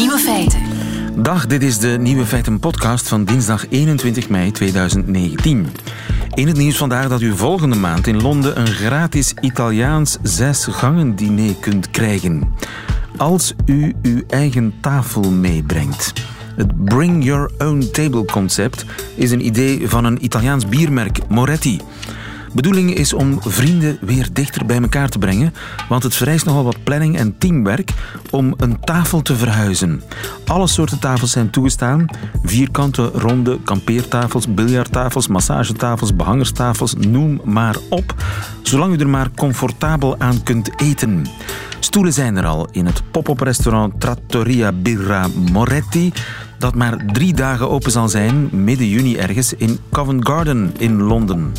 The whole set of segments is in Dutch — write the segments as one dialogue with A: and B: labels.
A: Nieuwe feiten.
B: Dag, dit is de Nieuwe Feiten podcast van dinsdag 21 mei 2019. In het nieuws vandaag dat u volgende maand in Londen een gratis Italiaans zesgangen diner kunt krijgen. Als u uw eigen tafel meebrengt. Het Bring Your Own Table concept is een idee van een Italiaans biermerk, Moretti. Bedoeling is om vrienden weer dichter bij elkaar te brengen, want het vereist nogal wat planning en teamwerk om een tafel te verhuizen. Alle soorten tafels zijn toegestaan: vierkante, ronde, kampeertafels, biljarttafels, massagetafels, behangerstafels, noem maar op, zolang u er maar comfortabel aan kunt eten. Stoelen zijn er al in het pop-up restaurant Trattoria Birra Moretti, dat maar drie dagen open zal zijn, midden juni ergens, in Covent Garden in Londen.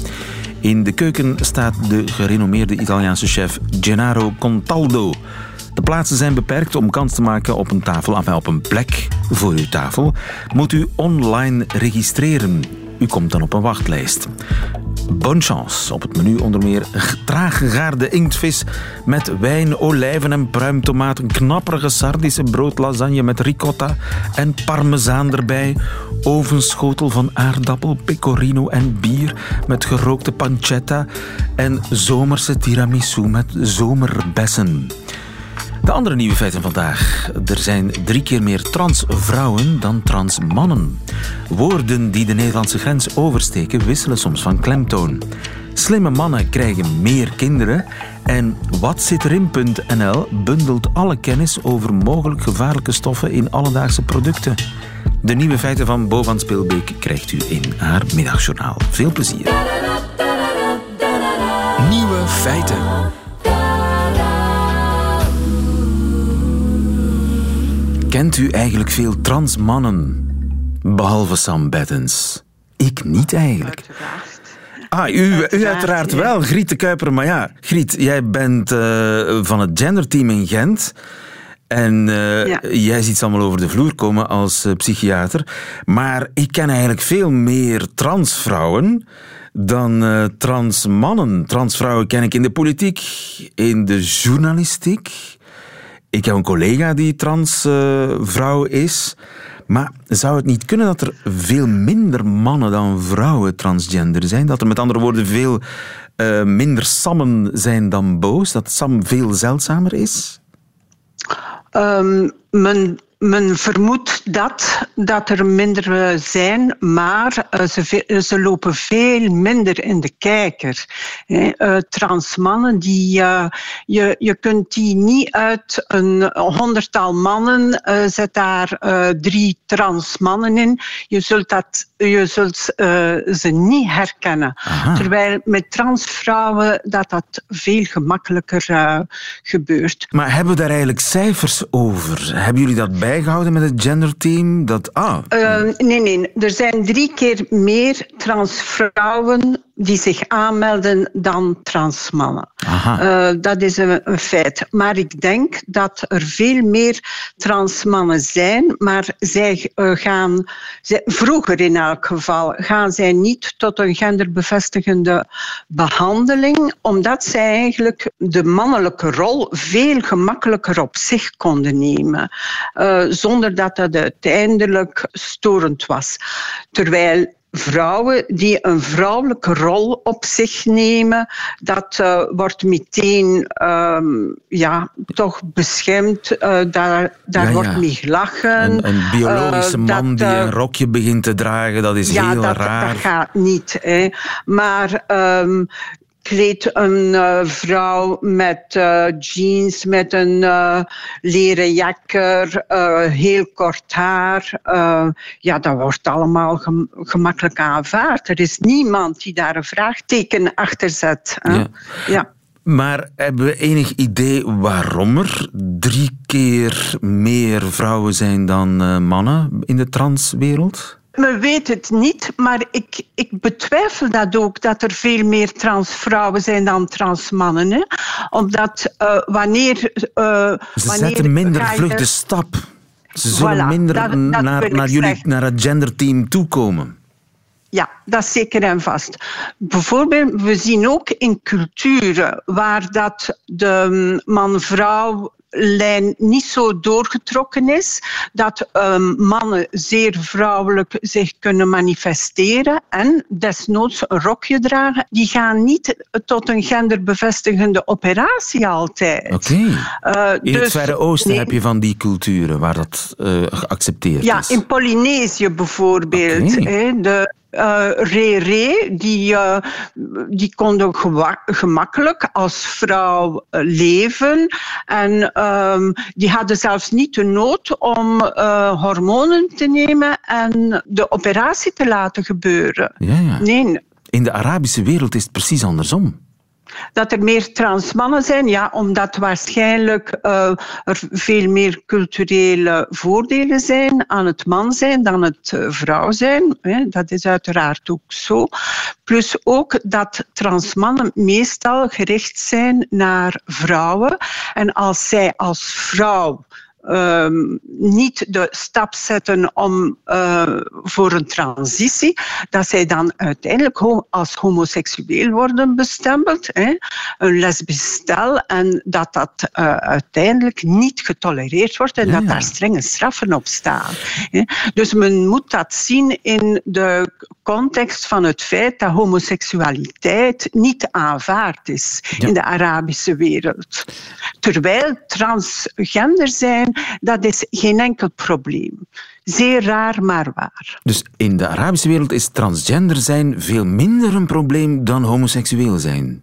B: In de keuken staat de gerenommeerde Italiaanse chef Gennaro Contaldo. De plaatsen zijn beperkt om kans te maken op een tafel, enfin op een plek voor uw tafel. Moet u online registreren. U komt dan op een wachtlijst. Bonne chance. Op het menu onder meer traag gegaarde inktvis met wijn, olijven en pruimtomaten, knapperige sardische broodlasagne met ricotta en parmezaan erbij, ovenschotel van aardappel, pecorino en bier met gerookte pancetta en zomerse tiramisu met zomerbessen. De andere nieuwe feiten vandaag. Er zijn drie keer meer transvrouwen dan transmannen. Woorden die de Nederlandse grens oversteken wisselen soms van klemtoon. Slimme mannen krijgen meer kinderen. En wat zit erin.nl bundelt alle kennis over mogelijk gevaarlijke stoffen in alledaagse producten. De nieuwe feiten van Bo van Speelbeek krijgt u in haar middagjournaal. Veel plezier.
A: Nieuwe feiten.
B: Kent u eigenlijk veel trans mannen? Behalve Sam Bettens. Ik niet eigenlijk. Ah, u, u uiteraard wel, Griet de Kuiper. Maar ja, Griet, jij bent uh, van het genderteam in Gent. En uh, ja. jij ziet ze allemaal over de vloer komen als uh, psychiater. Maar ik ken eigenlijk veel meer transvrouwen dan uh, trans mannen. Transvrouwen ken ik in de politiek, in de journalistiek. Ik heb een collega die transvrouw uh, is. Maar zou het niet kunnen dat er veel minder mannen dan vrouwen transgender zijn? Dat er met andere woorden veel uh, minder Sammen zijn dan Boos? Dat Sam veel zeldzamer is?
C: Um, men men vermoedt dat, dat er minder zijn, maar ze, ze lopen veel minder in de kijker. Transmannen, die, je, je kunt die niet uit een honderdtal mannen, zet daar drie transmannen in. Je zult, dat, je zult ze niet herkennen. Aha. Terwijl met transvrouwen dat dat veel gemakkelijker gebeurt.
B: Maar hebben we daar eigenlijk cijfers over? Hebben jullie dat bij? Bijgehouden met het genderteam? Dat, ah.
C: Uh, nee, nee. Er zijn drie keer meer transvrouwen die zich aanmelden dan transmannen. Uh, dat is een, een, feit. Maar ik denk dat er veel meer transmannen zijn, maar zij uh, gaan, zij, vroeger in elk geval, gaan zij niet tot een genderbevestigende behandeling, omdat zij eigenlijk de mannelijke rol veel gemakkelijker op zich konden nemen, uh, zonder dat dat uiteindelijk storend was. Terwijl vrouwen die een vrouwelijke rol op zich nemen, dat uh, wordt meteen um, ja, toch beschermd. Uh, daar daar ja, wordt ja. mee gelachen.
B: Een, een biologische uh, man dat, die een rokje begint te dragen, dat is
C: ja,
B: heel
C: dat,
B: raar.
C: dat gaat niet. Hè. Maar um, kleedt een uh, vrouw met uh, jeans, met een uh, leren jakker, heel kort haar. ja, dat wordt allemaal gem gemakkelijk aanvaard. Er is niemand die daar een vraagteken achter zet.
B: Ja.
C: ja.
B: Maar hebben we enig idee waarom er drie keer meer vrouwen zijn dan mannen in de transwereld?
C: Men weet het niet, maar ik, ik betwijfel dat ook, dat er veel meer transvrouwen zijn dan transmannen. Hè? Omdat uh, wanneer... Uh,
B: Ze
C: wanneer
B: zetten minder vlug de stap. Ze zullen
C: Voilà,
B: minder
C: dat- dat
B: naar, naar, jullie,
C: zeggen.
B: naar het genderteam toekomen.
C: Ja, dat is zeker en vast. Bijvoorbeeld, we zien ook in culturen waar dat de man-vrouw lijn niet zo doorgetrokken is. Dat um, mannen zeer vrouwelijk zich kunnen manifesteren en desnoods een rokje dragen. Die gaan niet tot een genderbevestigende operatie altijd.
B: Oké. Okay. Uh, in dus, het Verre Oosten heb je van die culturen waar dat uh, geaccepteerd
C: ja,
B: is.
C: Ja, in Polynesië bijvoorbeeld. Okay. de uh, Rere, die, uh, die konden gemakkelijk als vrouw uh, leven. En um, die hadden zelfs niet de nood om hormonen te nemen en de operatie te laten gebeuren.
B: Ja, ja. Nee. In de Arabische wereld is het precies andersom.
C: Dat er meer transmannen zijn, ja, omdat waarschijnlijk uh, er veel meer culturele voordelen zijn aan het man zijn dan het uh, vrouw zijn. Dat is uiteraard ook zo. Plus ook dat transmannen meestal gericht zijn naar vrouwen. En als zij als vrouw um, niet de stap zetten om uh, voor een transitie, dat zij dan uiteindelijk als homoseksueel worden bestempeld, hè, een lesbisch stel, en dat dat uh, uiteindelijk niet getolereerd wordt en ja, dat daar strenge straffen op staan. Hè. Dus men moet dat zien in de context van het feit dat homoseksualiteit niet aanvaard is ja. in de Arabische wereld. Terwijl transgender zijn, dat is geen enkel probleem. Zeer raar, maar waar.
B: Dus in de Arabische wereld is transgender zijn veel minder een probleem dan homoseksueel zijn?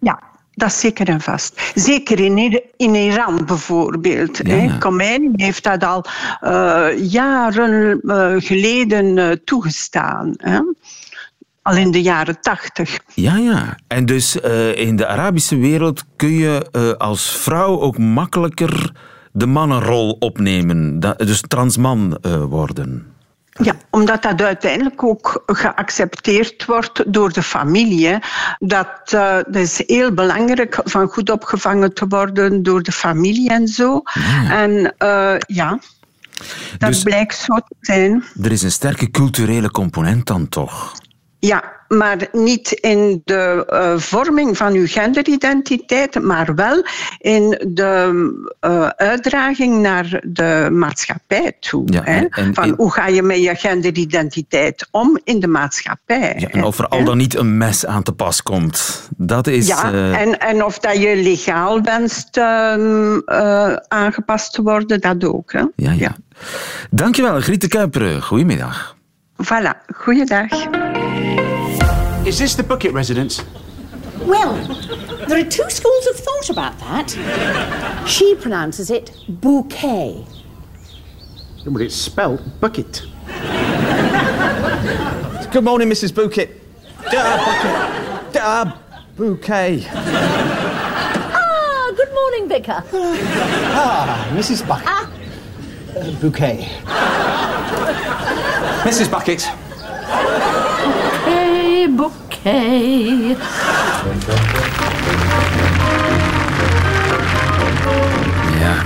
C: Ja, dat is zeker en vast. Zeker in, in Iran bijvoorbeeld. Ja. Khomeini heeft dat al uh, jaren uh, geleden uh, toegestaan. Hè? Al in de jaren tachtig.
B: Ja, ja. En dus in de Arabische wereld kun je als vrouw ook makkelijker de mannenrol opnemen. Dus transman worden.
C: Ja, omdat dat uiteindelijk ook geaccepteerd wordt door de familie. Dat, uh, dat is heel belangrijk van goed opgevangen te worden door de familie en zo. Ja. En uh, ja, dat dus blijkt zo te zijn.
B: Er is een sterke culturele component dan toch?
C: Ja, maar niet in de uh, vorming van uw genderidentiteit, maar wel in de uh, uitdraging naar de maatschappij toe. Ja, en, en, van hoe ga je met je genderidentiteit om in de maatschappij?
B: Ja, en of er al dan niet een mes aan te pas komt. Dat is,
C: ja, uh... en, en of dat je legaal wenst ehm, aangepast te worden, dat ook. Hè? Ja,
B: ja. ja. Dankjewel, Griete Kuiper. Goedemiddag.
C: Voilà, goeiedag.
A: Is this the Bucket residence?
D: Well, there are two schools of thought about that. She pronounces it bouquet.
A: But it's spelt bucket. Good morning, Mrs. Bouquet. Duh, bucket. Duh, bouquet.
D: Ah, good morning, Vicar.
A: ah, Mrs. Bucket. Ah. Uh, bouquet. Mrs. Bucket.
D: Bouquet.
B: Ja,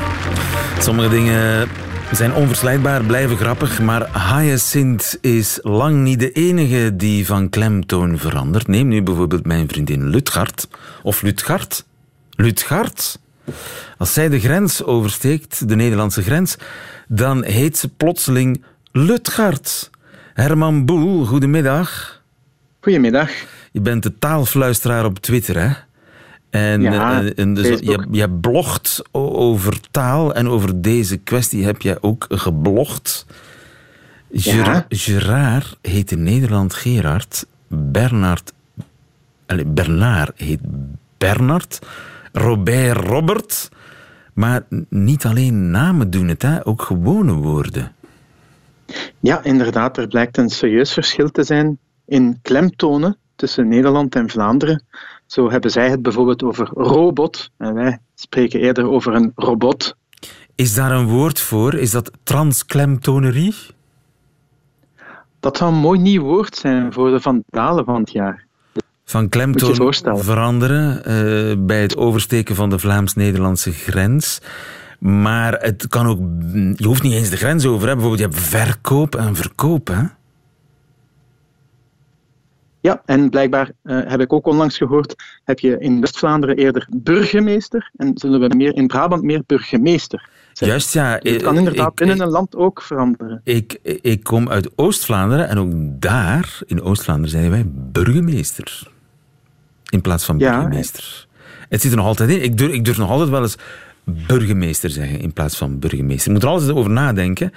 B: sommige dingen zijn onverslijdbaar, blijven grappig, maar Hyacinth is lang niet de enige die van klemtoon verandert. Neem nu bijvoorbeeld mijn vriendin Lutgard. Of Lutgard? Lutgard? Als zij de grens oversteekt, de Nederlandse grens, dan heet ze plotseling Lutgard. Herman Boel, goedemiddag.
E: Goedemiddag.
B: Je bent de taalfluisteraar op Twitter, hè? En, ja, eh, en dus je, je blogt over taal en over deze kwestie heb jij ook geblogd. Ja. Gerard heet in Nederland Gerard. Bernard... Allez, Bernard heet Bernard. Robert Robert. Maar niet alleen namen doen het, hè? ook gewone woorden.
E: Ja, inderdaad. Er blijkt een serieus verschil te zijn in klemtonen tussen Nederland en Vlaanderen. Zo hebben zij het bijvoorbeeld over robot en wij spreken eerder over een robot.
B: Is daar een woord voor? Is dat transklemtonerie?
E: Dat zou een mooi nieuw woord zijn voor de vandalen van het jaar.
B: Van klemtoon veranderen uh, bij het oversteken van de Vlaams-Nederlandse grens. Maar het kan ook... Je hoeft niet eens de grens over. Hè. Bijvoorbeeld, je hebt verkoop en verkoop. Hè?
E: Ja, en blijkbaar uh, heb ik ook onlangs gehoord, heb je in West-Vlaanderen eerder burgemeester en zullen we meer in Brabant meer burgemeester.
B: Zijn. Juist, ja.
E: Het kan inderdaad ik, binnen een land ook veranderen.
B: Ik, ik kom uit Oost-Vlaanderen en ook daar, in Oost-Vlaanderen, zijn wij burgemeester. In plaats van burgemeester. Ja, het zit er nog altijd in. Ik durf, ik durf nog altijd wel eens burgemeester zeggen in plaats van burgemeester. Je moet er altijd over nadenken.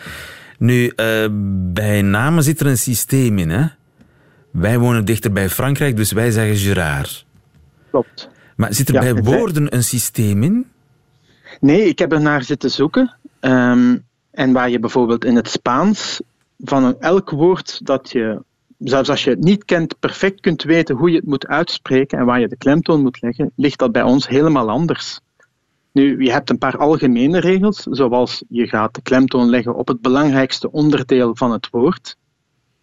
B: Nu, uh, bij namen zit er een systeem in, hè? Wij wonen dichter bij Frankrijk, dus wij zeggen Gerard.
E: Klopt.
B: Maar zit er bij woorden een systeem in?
E: Nee, ik heb er naar zitten zoeken. Um, en waar je bijvoorbeeld in het Spaans van elk woord dat je, zelfs als je het niet kent, perfect kunt weten hoe je het moet uitspreken en waar je de klemtoon moet leggen, ligt dat bij ons helemaal anders. Nu, je hebt een paar algemene regels, zoals je gaat de klemtoon leggen op het belangrijkste onderdeel van het woord.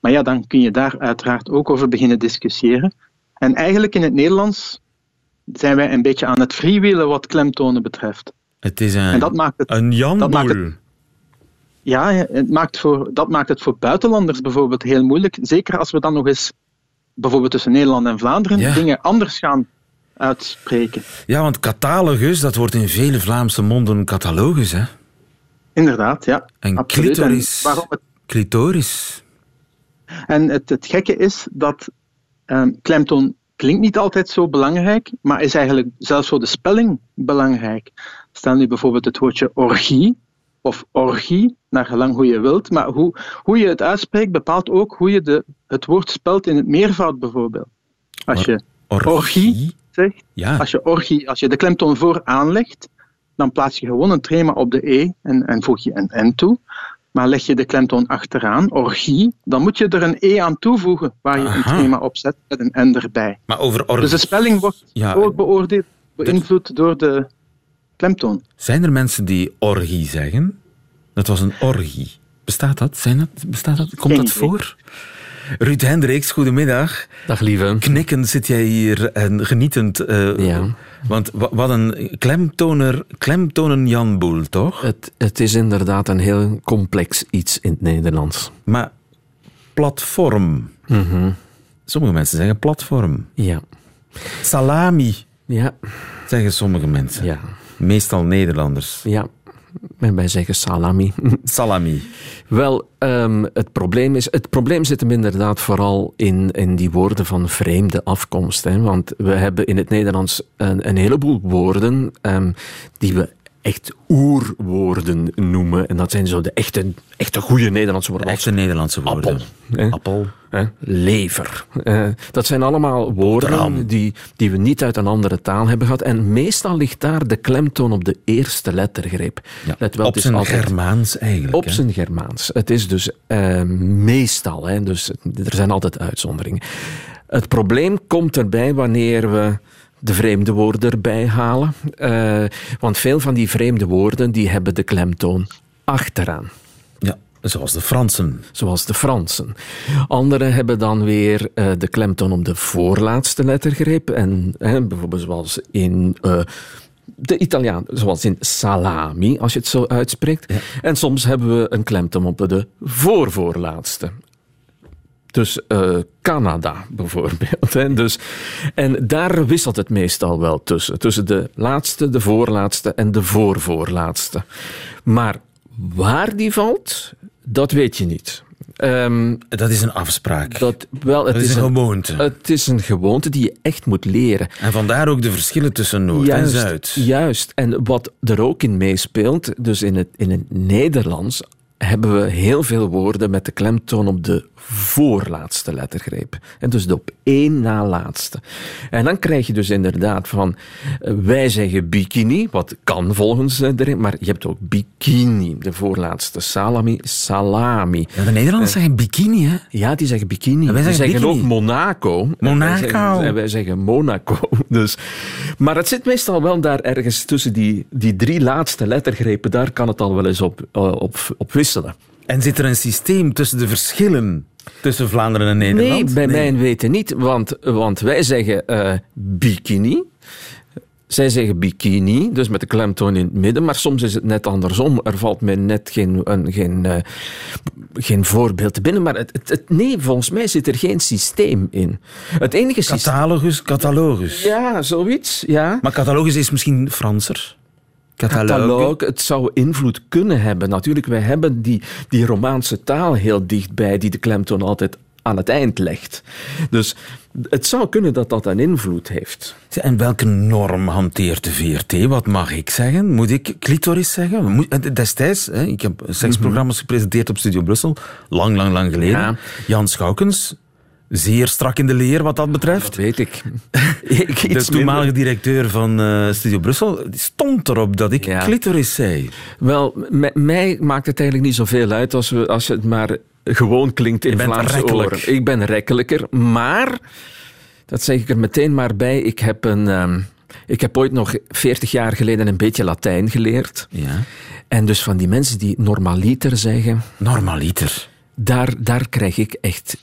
E: Maar ja, dan kun je daar uiteraard ook over beginnen discussiëren. En eigenlijk in het Nederlands zijn wij een beetje aan het freewheelen wat klemtonen betreft.
B: Het is een, en dat maakt het, een janboel.
E: Ja, het maakt voor, dat maakt het voor buitenlanders bijvoorbeeld heel moeilijk. Zeker als we dan nog eens, bijvoorbeeld tussen Nederland en Vlaanderen, dingen anders gaan uitspreken.
B: Ja, want catalogus, dat wordt in vele Vlaamse monden catalogus, hè?
E: Inderdaad, ja.
B: En clitoris. waarom het... Clitoris.
E: En het, het gekke is dat um, klemtoon klinkt niet altijd zo belangrijk, maar is eigenlijk zelfs voor de spelling belangrijk. Stel nu bijvoorbeeld het woordje orgie of orgie, naar gelang hoe je wilt, maar hoe, hoe je het uitspreekt bepaalt ook hoe je de, het woord spelt in het meervoud bijvoorbeeld. Als je orgie, zegt, ja. als, je orgie, als je de klemtoon voor aanlegt, dan plaats je gewoon een trema op de e en, en voeg je een n toe. Maar leg je de klemtoon achteraan, orgie, dan moet je er een e aan toevoegen waar je een thema op zet met een n erbij.
B: Maar over orgie...
E: Dus de spelling wordt ook beoordeeld, beïnvloed door de klemtoon.
B: Zijn er mensen die orgie zeggen? Dat was een orgie. Bestaat dat? Zijn dat? Bestaat dat? Komt dat voor? Ruud Hendricks, goedemiddag.
F: Dag lieve.
B: Knikkend zit jij hier en genietend. Uh, ja. Want wat een klemtoner, klemtonen Jan Boel, toch?
F: Het, het is inderdaad een heel complex iets in het Nederlands.
B: Maar platform. Mm Sommige mensen zeggen platform.
F: Ja.
B: Salami.
F: Ja.
B: Zeggen sommige mensen.
F: Ja.
B: Meestal Nederlanders.
F: Ja. En wij zeggen salami.
B: Salami.
F: Wel, um, het, probleem is, het probleem zit hem inderdaad vooral in, in die woorden van vreemde afkomst. Hè? Want we hebben in het Nederlands een, een heleboel woorden um, die we echt oerwoorden noemen. En dat zijn zo de echte, echte goede Nederlandse woorden.
B: Echte Nederlandse woorden.
F: Appel. Hè?
B: Appel.
F: Hè? Lever. Uh, dat zijn allemaal woorden die, die we niet uit een andere taal hebben gehad. En meestal ligt daar de klemtoon op de eerste lettergreep.
B: Ja, Let wel, op zijn altijd, Germaans eigenlijk.
F: Op zijn Germaans. Het is dus uh, meestal. Hè, dus er zijn altijd uitzonderingen. Het probleem komt erbij wanneer we de vreemde woorden erbij halen. Uh, want veel van die vreemde woorden die hebben de klemtoon achteraan.
B: Ja, zoals de Fransen.
F: Zoals de Fransen. Anderen hebben dan weer uh, de klemtoon op de voorlaatste lettergreep. En bijvoorbeeld zoals in... Uh, de Italiaan, zoals in salami, als je het zo uitspreekt. Ja. En soms hebben we een klemtoon op de voorvoorlaatste. Dus uh, Canada bijvoorbeeld. Hè. Dus, en daar wisselt het meestal wel tussen. Tussen de laatste, de voorlaatste en de voorvoorlaatste. Maar waar die valt, dat weet je niet.
B: Um, dat is een afspraak.
F: Dat, wel, het
B: dat is, een gewoonte.
F: Het is een gewoonte die je echt moet leren.
B: En vandaar ook de verschillen tussen Noord en Zuid.
F: Juist. En wat er ook in meespeelt, dus in het, in het Nederlands, hebben we heel veel woorden met de klemtoon op de voorlaatste lettergreep. En dus de op één na laatste. En dan krijg je dus inderdaad van, eh, wij zeggen bikini, wat kan volgens eh, de maar je hebt ook bikini, de voorlaatste. Salami, salami.
B: Ja, de Nederlanders uh, zeggen bikini, hè?
F: Ja, die zeggen bikini.
B: wij zeggen,
F: zeggen
B: ook
F: Monaco.
B: Monaco.
F: En wij, zeggen, Monaco. Dus, maar het zit meestal wel daar ergens tussen die, die drie laatste lettergrepen. Daar kan het al wel eens op, op, op wisselen.
B: En zit er een systeem tussen de verschillen tussen Vlaanderen en Nederland?
F: Nee, bij nee. mijn weten niet, want, want wij zeggen uh, bikini. Zij zeggen bikini, dus met de klemtoon in het midden, maar soms is het net andersom. Er valt mij net geen, een, geen, uh, geen voorbeeld te binnen, maar het, het, nee, volgens mij zit er geen systeem in. Het enige
B: catalogus, catalogus.
F: Ja, zoiets, ja.
B: Maar catalogus is misschien Franser?
F: Catalog, het zou invloed kunnen hebben. Natuurlijk, wij hebben die, die Romaanse taal heel dichtbij, die de klemtoon altijd aan het eind legt. Dus het zou kunnen dat dat een invloed heeft.
B: En welke norm hanteert de VRT? Wat mag ik zeggen? Moet ik clitoris zeggen? Eh, destijds, ik heb seksprogramma's gepresenteerd op Studio Brussel, lang, lang, lang geleden. Jan Schoukens, zeer strak in de leer wat dat betreft. Dat
F: weet ik.
B: de toenmalige directeur van uh, Studio Brussel stond erop dat ik clitoris zei.
F: Wel, mij maakt het eigenlijk niet zoveel uit als, we, als het maar gewoon klinkt in Vlaamse oren. Ik ben rekkelijker, maar, dat zeg ik er meteen maar bij, ik heb een... Ehm, ik heb ooit nog 40 jaar geleden een beetje Latijn geleerd.
B: Ja.
F: En dus van die mensen die normaliter zeggen...
B: Normaliter?
F: Daar, daar krijg ik echt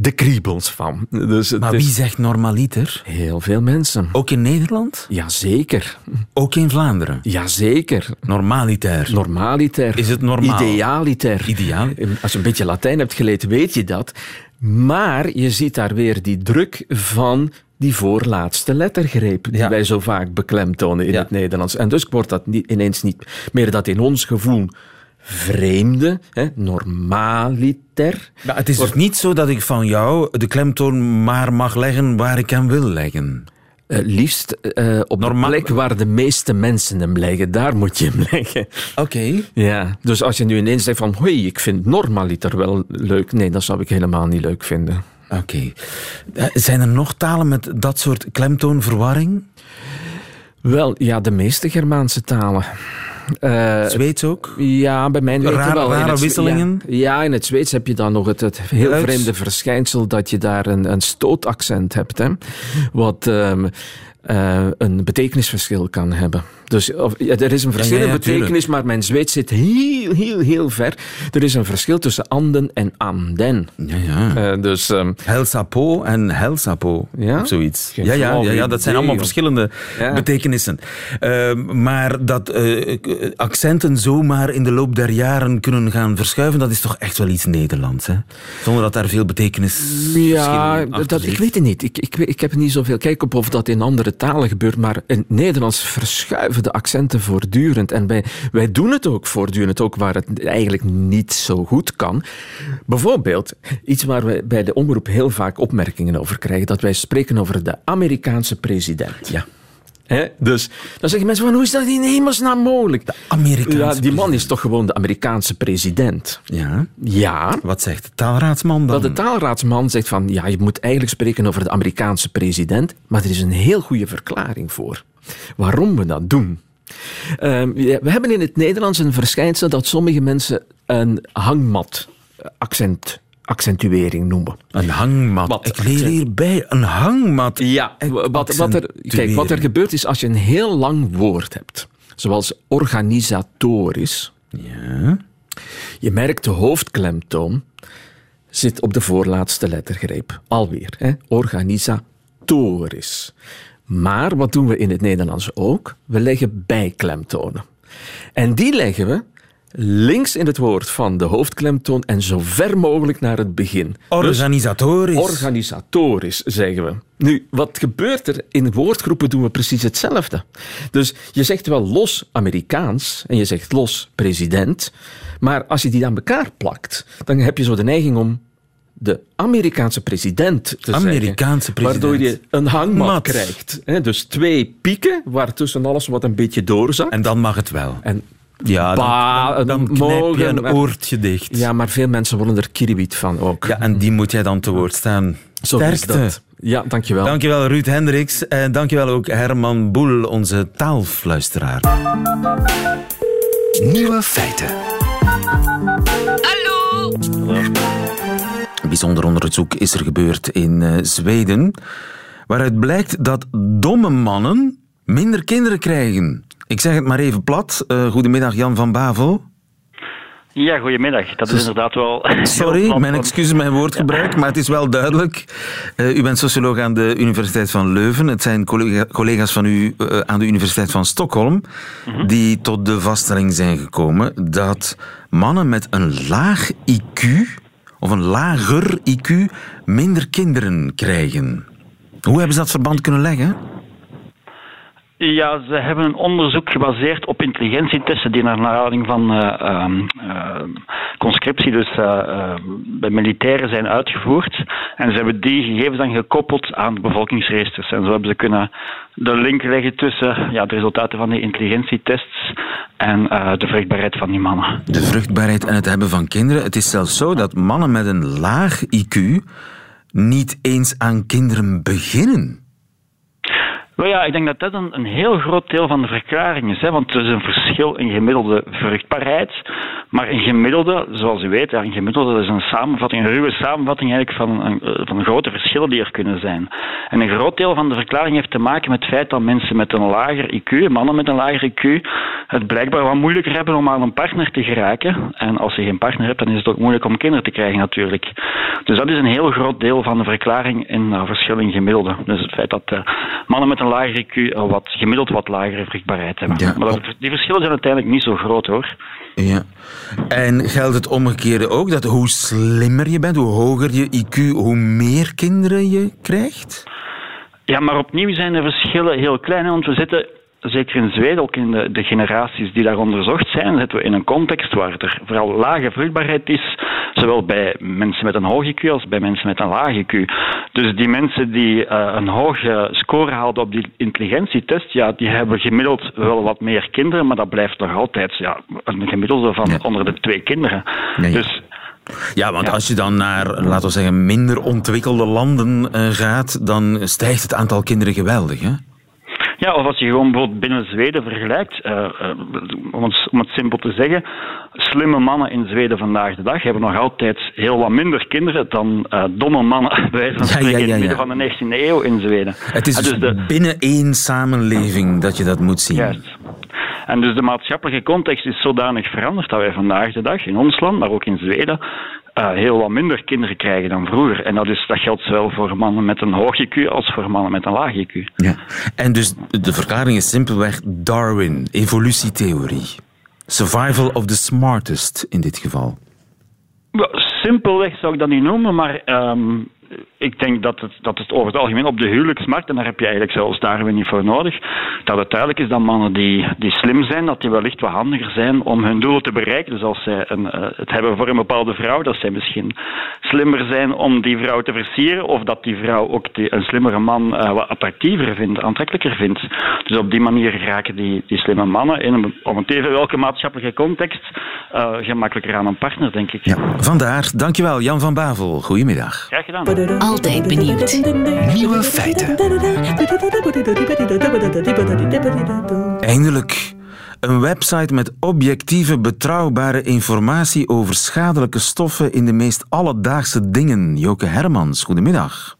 F: de kriebels van. Dus
B: maar wie zegt normaliter?
F: Heel veel mensen.
B: Ook in Nederland?
F: Jazeker.
B: Ook in Vlaanderen?
F: Jazeker.
B: Normaliter?
F: Normaliter.
B: Is het normaal?
F: Idealiter.
B: Ideaal.
F: Als je een beetje Latijn hebt geleerd, weet je dat. Maar je ziet daar weer die druk van die voorlaatste lettergreep die wij zo vaak beklemtonen in het Nederlands. En dus wordt dat niet, ineens niet meer dat in ons gevoel vreemde, hè, normaliter.
B: Maar het is dus niet zo dat ik van jou de klemtoon maar mag leggen waar ik hem wil leggen.
F: Uh, liefst uh, op Normaal... de plek waar de meeste mensen hem leggen. Daar moet je hem leggen.
B: Oké.
F: Ja, dus als je nu ineens zegt van... hoi, ik vind normaliter wel leuk. Nee, dat zou ik helemaal niet leuk vinden.
B: Oké. Uh, zijn er nog talen met dat soort klemtoonverwarring?
F: Wel, ja, de meeste Germaanse talen.
B: Uh, Zweeds ook?
F: Ja, bij mij
B: Rare, wel. Rare wisselingen?
F: Ja, in het Zweeds heb je dan nog het, het heel vreemde verschijnsel dat je daar een, een stootaccent hebt. Hè? Wat um, uh, een betekenisverschil kan hebben. Dus of, ja, er is een verschil in betekenis, maar mijn Zweeds zit heel, heel, heel ver. Er is een verschil tussen anden en anden.
B: Ja, ja.
F: Uh, dus, um,
B: Helsapo en helsapo, ja? of zoiets. Ja, ja, ja, ja, dat zijn allemaal verschillende betekenissen. Uh, maar dat uh, accenten zomaar in de loop der jaren kunnen gaan verschuiven, dat is toch echt wel iets Nederlands, hè? Zonder dat daar veel betekenis
F: Ja, dat, ik weet het niet. Ik, ik, ik heb niet zoveel kijk op of dat in andere talen gebeurt, maar in het Nederlands verschuiven de accenten voortdurend. En wij, wij doen het ook voortdurend, ook waar het eigenlijk niet zo goed kan. Bijvoorbeeld, iets waar we bij de omroep heel vaak opmerkingen over krijgen, dat wij spreken over de Amerikaanse president.
B: Ja.
F: Dus dan zeggen mensen van, hoe is dat in hemelsnaam mogelijk?
B: De Amerikaanse
F: ja, Die man is toch gewoon de Amerikaanse president?
B: Ja.
F: Ja.
B: Wat zegt de taalraadsman dan?
F: Wel, de taalraadsman zegt van, ja, je moet eigenlijk spreken over de Amerikaanse president, maar er is een heel goede verklaring voor waarom we dat doen. Ehm, we hebben in het Nederlands een verschijnsel dat sommige mensen een hangmat accent accentuering noemen.
B: Een hangmat. Wat, ik leer hierbij een hangmat.
F: Ja, wat, wat, er, kijk, wat er gebeurt is als je een heel lang woord hebt, zoals organisatorisch.
B: Ja.
F: Je merkt de hoofdklemtoon zit op de voorlaatste lettergreep. Alweer, hè? organisatorisch. Maar wat doen we in het Nederlands ook? We leggen bijklemtonen. En die leggen we links in het woord van de hoofdklemtoon en zo ver mogelijk naar het begin.
B: Organisatorisch.
F: Dus organisatorisch, zeggen we. Nu, wat gebeurt er? In woordgroepen doen we precies hetzelfde. Dus je zegt wel los Amerikaans en je zegt los president, maar als je die aan elkaar plakt, dan heb je zo de neiging om de Amerikaanse president te
B: Amerikaanse
F: zeggen,
B: president.
F: Waardoor je een hangmat krijgt. Dus twee pieken, waar tussen alles wat een beetje doorzakt.
B: En dan mag het wel.
F: En
B: ja, dan, dan, dan knijp je een oortje dicht.
F: Ja, maar veel mensen worden er kiribiet van ook.
B: Ja, en die moet jij dan te woord staan. Sterkte.
F: Ja, dankjewel.
B: Dankjewel Ruud Hendricks. En dankjewel ook Herman Boel, onze taalfluisteraar.
G: Nieuwe feiten.
H: Hallo.
B: Een bijzonder onderzoek is er gebeurd in uh, Zweden, waaruit blijkt dat domme mannen minder kinderen krijgen. Ik zeg het maar even plat. Uh, goedemiddag Jan van Bavel.
G: Ja, goedemiddag. Dat is inderdaad wel...
B: Sorry, mijn excuses, mijn woordgebruik, maar het is wel duidelijk. Uh, u bent socioloog aan de Universiteit van Leuven. Het zijn collega collega's van u uh, aan de Universiteit van Stockholm mm -hmm. die tot de vaststelling zijn gekomen dat mannen met een laag IQ of een lager IQ minder kinderen krijgen. Hoe hebben ze dat verband kunnen leggen?
G: Ja, ze hebben een onderzoek gebaseerd op intelligentietesten die naar aanleiding van uh, uh, conscriptie, dus uh, bij militairen, zijn uitgevoerd. En ze hebben die gegevens dan gekoppeld aan bevolkingsregisters. En zo hebben ze kunnen de link leggen tussen ja, de resultaten van die intelligentietests en de vruchtbaarheid van die mannen.
B: De vruchtbaarheid en het hebben van kinderen. Het is zelfs zo dat mannen met een laag IQ niet eens aan kinderen beginnen.
G: Nou ja, ik denk dat dat een, een heel groot deel van de verklaring is. Hè, want er is een verschil in gemiddelde vruchtbaarheid. Maar een gemiddelde, zoals u weet, ja, een gemiddelde is een samenvatting, een ruwe samenvatting eigenlijk van, eh, van grote verschillen die er kunnen zijn. En een groot deel van de verklaring heeft te maken met het feit dat mensen met een lager IQ, mannen met een lager IQ, het blijkbaar wat moeilijker hebben om aan een partner te geraken. En als je geen partner hebt, dan is het ook moeilijk om kinderen te krijgen natuurlijk. Dus dat is een heel groot deel van de verklaring in uh, verschil in gemiddelde. Dus het feit dat uh, mannen met een lager IQ wat, gemiddeld wat lagere vruchtbaarheid hebben. Ja. Maar dat, die verschillen zijn uiteindelijk niet zo groot hoor.
B: Ja. En geldt het omgekeerde ook? Dat hoe slimmer je bent, hoe hoger je IQ, hoe meer kinderen je krijgt?
G: Ja, maar opnieuw zijn de verschillen heel klein. Want we zitten zeker in Zweden, ook in de, de, generaties die daar onderzocht zijn, zitten we in een context waar er vooral lage vruchtbaarheid is, zowel bij mensen met een hoge IQ als bij mensen met een lage IQ. Dus die mensen die uh, een hoge score haalden op die intelligentietest, ja, die hebben gemiddeld wel wat meer kinderen, maar dat blijft nog altijd ja, een gemiddelde van ja. onder de twee kinderen.
B: Nee. Dus ja, want ja. als je dan naar, laten we zeggen, minder ontwikkelde landen uh, gaat, dan stijgt het aantal kinderen geweldig, hè?
G: Ja, of als je gewoon bijvoorbeeld binnen Zweden vergelijkt, uh, uh, om, het, om, het, simpel te zeggen, slimme mannen in Zweden vandaag de dag hebben nog altijd heel wat minder kinderen dan uh, domme mannen bij ja, ja, ja, in het midden van de 19e eeuw in Zweden.
B: Het is dus, dus de... binnen één samenleving dat je dat moet zien.
G: Juist. En dus de maatschappelijke context is zodanig veranderd dat wij vandaag de dag in ons land, maar ook in Zweden, uh, heel wat minder kinderen krijgen dan vroeger. En dat, is, dat geldt zowel voor mannen met een hoog IQ als voor mannen met een laag IQ.
B: Ja. En dus de verklaring is simpelweg Darwin, evolutietheorie. Survival of the smartest in dit geval.
G: Simpelweg zou ik dat niet noemen, maar um, ik denk dat het, dat het over het algemeen op de huwelijksmarkt, en daar heb je eigenlijk zelfs daar weer niet voor nodig, dat het duidelijk is dat mannen die, die slim zijn, dat die wellicht wat handiger zijn om hun doelen te bereiken. Dus als zij een, uh, het hebben voor een bepaalde vrouw, dat zij misschien slimmer zijn om die vrouw te versieren, of dat die vrouw ook die, een slimmere man uh, wat attractiever vindt, aantrekkelijker vindt. Dus op die manier raken die, die slimme mannen, in een, om het even welke maatschappelijke context, uh, gemakkelijker aan een partner, denk ik.
B: Ja, vandaar. Dankjewel, Jan van Bavel. Goedemiddag.
G: Graag gedaan.
H: Altijd benieuwd. Nieuwe feiten.
B: Eindelijk. Een website met objectieve, betrouwbare informatie over schadelijke stoffen in de meest alledaagse dingen. Joke Hermans, goedemiddag.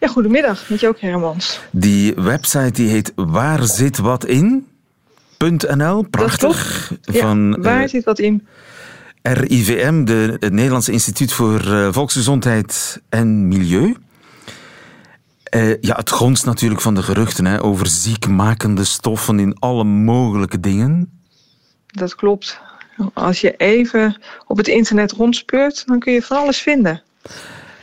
I: Ja, goedemiddag, met Joke Hermans.
B: Die website die heet Waar zit wat in? .nl, prachtig.
I: Ja, van, waar uh, zit wat in?
B: RIVM, de, het Nederlandse Instituut voor uh, Volksgezondheid en Milieu. Uh, ja, het gonst natuurlijk van de geruchten hè, over ziekmakende stoffen in alle mogelijke dingen.
I: Dat klopt. Als je even op het internet rondspeurt, dan kun je van alles vinden.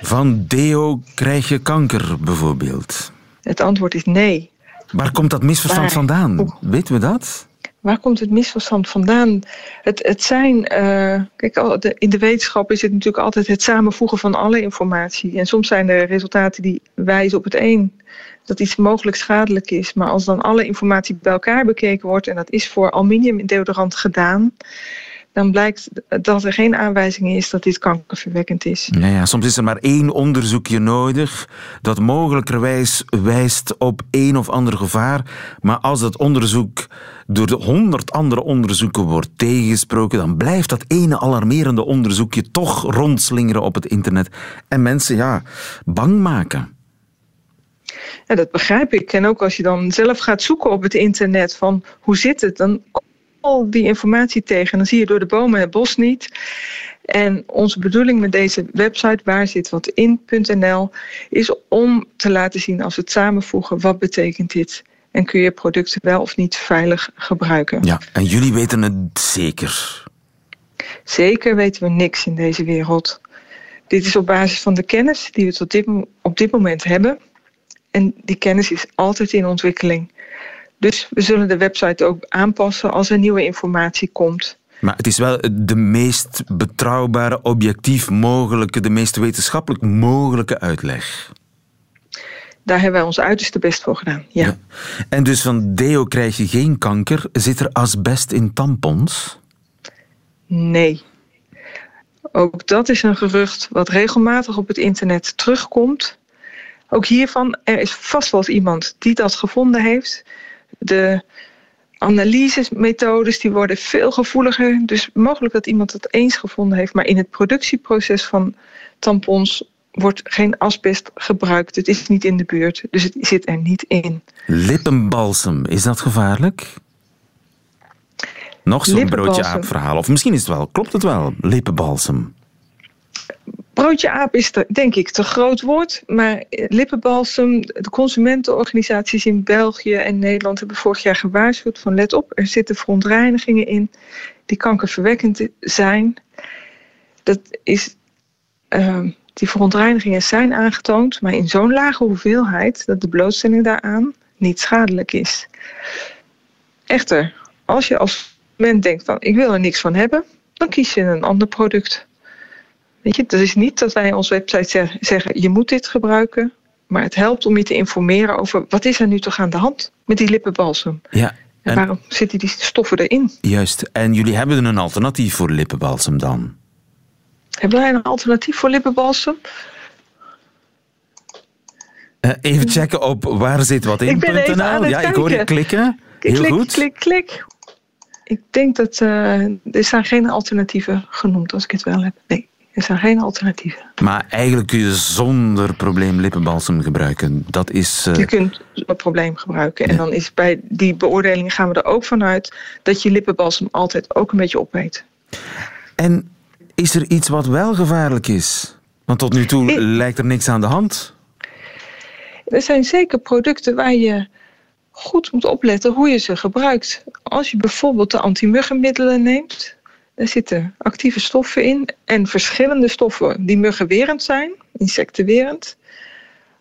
B: Van deo krijg je kanker bijvoorbeeld?
I: Het antwoord is nee.
B: Waar komt dat misverstand maar, vandaan? Weten we dat?
I: Waar komt het misverstand vandaan? Het, het zijn, uh, kijk, in de wetenschap is het natuurlijk altijd het samenvoegen van alle informatie. En soms zijn er resultaten die wijzen op het een, dat iets mogelijk schadelijk is. Maar als dan alle informatie bij elkaar bekeken wordt, en dat is voor aluminium deodorant gedaan, dan blijkt dat er geen aanwijzing is dat dit kankerverwekkend is.
B: Ja, ja, soms is er maar één onderzoekje nodig dat mogelijkerwijs wijst op één of ander gevaar. Maar als dat onderzoek door de honderd andere onderzoeken wordt tegengesproken, dan blijft dat ene alarmerende onderzoekje toch rondslingeren op het internet en mensen ja, bang maken.
I: Ja, dat begrijp ik. En ook als je dan zelf gaat zoeken op het internet van hoe zit het, dan al die informatie tegen. En dan zie je door de bomen het bos niet. En onze bedoeling met deze website, waar zit wat in.nl, is om te laten zien als we het samenvoegen, wat betekent dit? En kun je producten wel of niet veilig gebruiken?
B: Ja, en jullie weten het zeker.
I: Zeker weten we niks in deze wereld. Dit is op basis van de kennis die we tot dit, op dit moment hebben. En die kennis is altijd in ontwikkeling. Dus we zullen de website ook aanpassen als er nieuwe informatie komt.
B: Maar het is wel de meest betrouwbare, objectief mogelijke, de meest wetenschappelijk mogelijke uitleg.
I: Daar hebben wij ons uiterste best voor gedaan, ja. ja.
B: En dus van deo krijg je geen kanker. Zit er asbest in tampons?
I: Nee. Ook dat is een gerucht wat regelmatig op het internet terugkomt. Ook hiervan, er is vast wel eens iemand die dat gevonden heeft. De analysemethodes die worden veel gevoeliger. Dus mogelijk dat iemand het eens gevonden heeft. Maar in het productieproces van tampons wordt geen asbest gebruikt. Het is niet in de buurt, dus het zit er niet in.
B: Lippenbalsem, is dat gevaarlijk? Nog zo'n broodje aap verhaal. Of misschien is het wel, klopt het wel, lippenbalsem?
I: Broodje aap is denk ik te groot woord, maar lippenbalsem, de consumentenorganisaties in België en Nederland hebben vorig jaar gewaarschuwd van let op, er zitten verontreinigingen in die kankerverwekkend zijn. Dat is, uh, die verontreinigingen zijn aangetoond, maar in zo'n lage hoeveelheid dat de blootstelling daaraan niet schadelijk is. Echter, als je als mens denkt van ik wil er niks van hebben, dan kies je een ander product. Weet je, het is niet dat wij onze website zeggen je moet dit gebruiken, maar het helpt om je te informeren over wat is er nu toch aan de hand met die lippenbalsem.
B: Ja,
I: en, waarom zitten die stoffen erin?
B: Juist, en jullie hebben een alternatief voor lippenbalsem dan?
I: Hebben wij een alternatief voor lippenbalsem?
B: Uh, even checken op waar zit wat in.nl. Ja, ik hoor je klikken. Heel
I: klik,
B: goed.
I: Klik, klik. Ik denk dat uh, er zijn geen alternatieven genoemd als ik het wel heb. Nee. Er zijn geen alternatieven.
B: Maar eigenlijk kun je zonder probleem lippenbalsem gebruiken. Dat is,
I: uh... Je kunt zonder probleem gebruiken. En dan is bij die beoordeling gaan we er ook vanuit dat je lippenbalsem altijd ook een beetje opeet.
B: En is er iets wat wel gevaarlijk is? Want tot nu toe lijkt er niks aan de hand.
I: Er zijn zeker producten waar je goed moet opletten hoe je ze gebruikt. Als je bijvoorbeeld de antimuggenmiddelen neemt, daar zitten actieve stoffen in en verschillende stoffen die muggenwerend zijn, insectenwerend.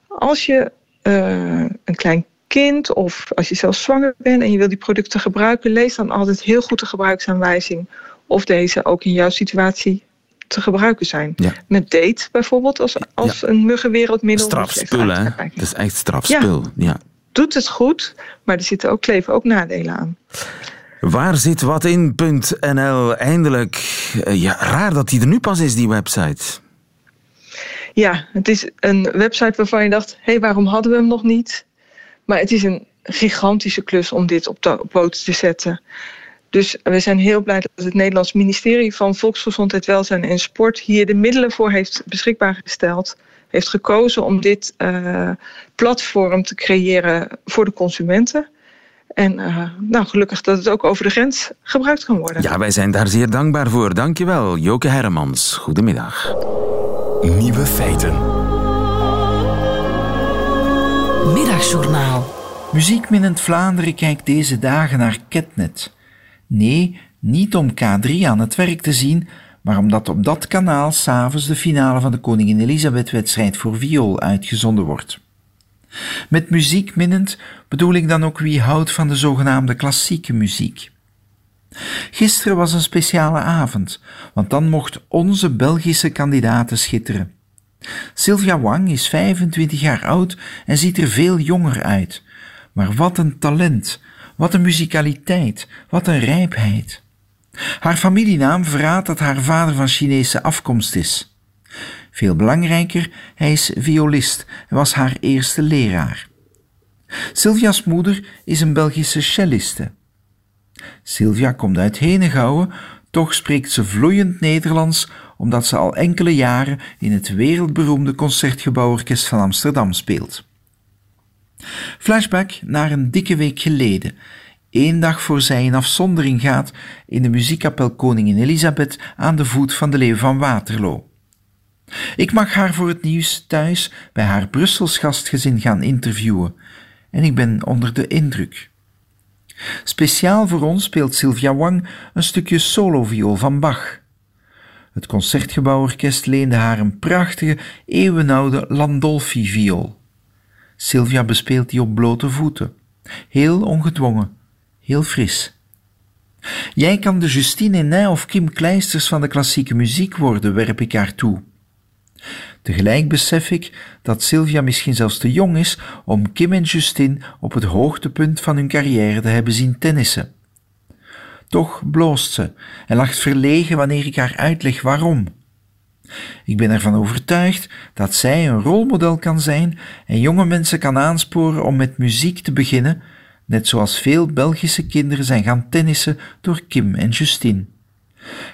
I: Als je uh, een klein kind of als je zelf zwanger bent en je wil die producten gebruiken, lees dan altijd heel goed de gebruiksaanwijzing of deze ook in jouw situatie te gebruiken zijn.
B: Ja.
I: Met date bijvoorbeeld als, als ja. een muggenwereldmiddel.
B: Strafspul, hè? Dat is echt strafspul. Ja. ja.
I: Doet het goed, maar er zitten ook, kleven ook nadelen aan.
B: Waar zit wat in.nl eindelijk? Ja, raar dat die er nu pas is, die website.
I: Ja, het is een website waarvan je dacht: hé, hey, waarom hadden we hem nog niet? Maar het is een gigantische klus om dit op, de, poten te zetten. Dus we zijn heel blij dat het Nederlands ministerie van Volksgezondheid, Welzijn en Sport hier de middelen voor heeft beschikbaar gesteld. Heeft gekozen om dit uh, platform te creëren voor de consumenten. En uh, nou, gelukkig dat het ook over de grens gebruikt kan worden.
B: Ja, wij zijn daar zeer dankbaar voor. Dankjewel, Joke Hermans. Goedemiddag.
H: Nieuwe feiten.
J: Middagjournaal.
K: Muziekminnend Vlaanderen kijkt deze dagen naar Ketnet. Nee, niet om K3 aan het werk te zien, maar omdat op dat kanaal s'avonds de finale van de Koningin Elisabeth-wedstrijd voor viool uitgezonden wordt. Met muziek minnend bedoel ik dan ook wie houdt van de zogenaamde klassieke muziek. Gisteren was een speciale avond, want dan mocht onze Belgische kandidaten schitteren. Sylvia Wang is 25 jaar oud en ziet er veel jonger uit. Maar wat een talent, wat een muzikaliteit, wat een rijpheid. Haar familienaam verraadt dat haar vader van Chinese afkomst is. Veel belangrijker, hij is violist en was haar eerste leraar. Sylvia's moeder is een Belgische celliste. Sylvia komt uit Henegouwen, toch spreekt ze vloeiend Nederlands omdat ze al enkele jaren in het wereldberoemde Concertgebouworkest van Amsterdam speelt. Flashback naar een dikke week geleden. één dag voor zij in afzondering gaat in de muziekkapel Koningin Elisabeth aan de voet van de Leeuw van Waterloo. Ik mag haar voor het nieuws thuis bij haar Brussels gastgezin gaan interviewen en ik ben onder de indruk. Speciaal voor ons speelt Sylvia Wang een stukje soloviool van Bach. Het Concertgebouworkest leende haar een prachtige, eeuwenoude Landolfi-viool. Sylvia bespeelt die op blote voeten, heel ongedwongen, heel fris. Jij kan de Justine Henin of Kim Kleisters van de klassieke muziek worden, werp ik haar toe. Tegelijk besef ik dat Sylvia misschien zelfs te jong is om Kim en Justine op het hoogtepunt van hun carrière te hebben zien tennissen. Toch bloost ze en lacht verlegen wanneer ik haar uitleg waarom. Ik ben ervan overtuigd dat zij een rolmodel kan zijn en jonge mensen kan aansporen om met muziek te beginnen, net zoals veel Belgische kinderen zijn gaan tennissen door Kim en Justine.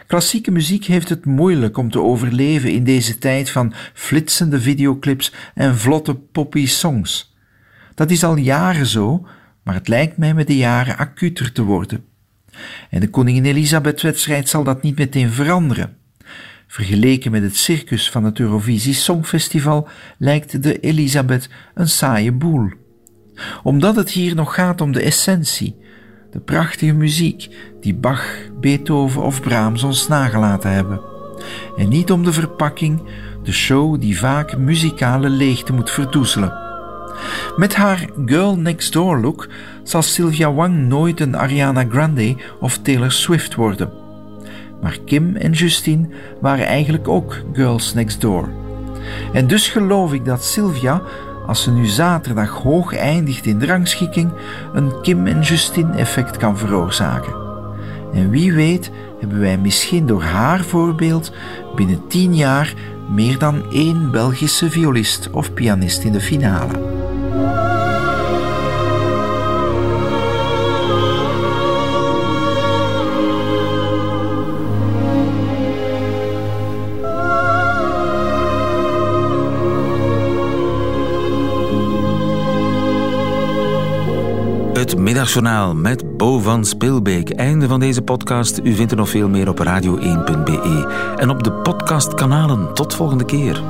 K: Klassieke muziek heeft het moeilijk om te overleven in deze tijd van flitsende videoclips en vlotte poppy songs. Dat is al jaren zo, maar het lijkt mij met de jaren acuter te worden. En de Koningin Elisabeth-wedstrijd zal dat niet meteen veranderen. Vergeleken met het circus van het Eurovisie Songfestival lijkt de Elisabeth een saaie boel. Omdat het hier nog gaat om de essentie, de prachtige muziek die Bach, Beethoven of Brahms ons nagelaten hebben. En niet om de verpakking, de show die vaak muzikale leegte moet verdoezelen. Met haar Girl Next Door look zal Sylvia Wang nooit een Ariana Grande of Taylor Swift worden. Maar Kim en Justine waren eigenlijk ook Girls Next Door. En dus geloof ik dat Sylvia als ze nu zaterdag hoog eindigt in de rangschikking, een Kim en Justine effect kan veroorzaken. En wie weet hebben wij misschien door haar voorbeeld binnen tien jaar meer dan één Belgische violist of pianist in de finale.
B: Middagjournaal met Bo van Spilbeek. Einde van deze podcast. U vindt er nog veel meer op radio1.be en op de podcastkanalen. Tot volgende keer.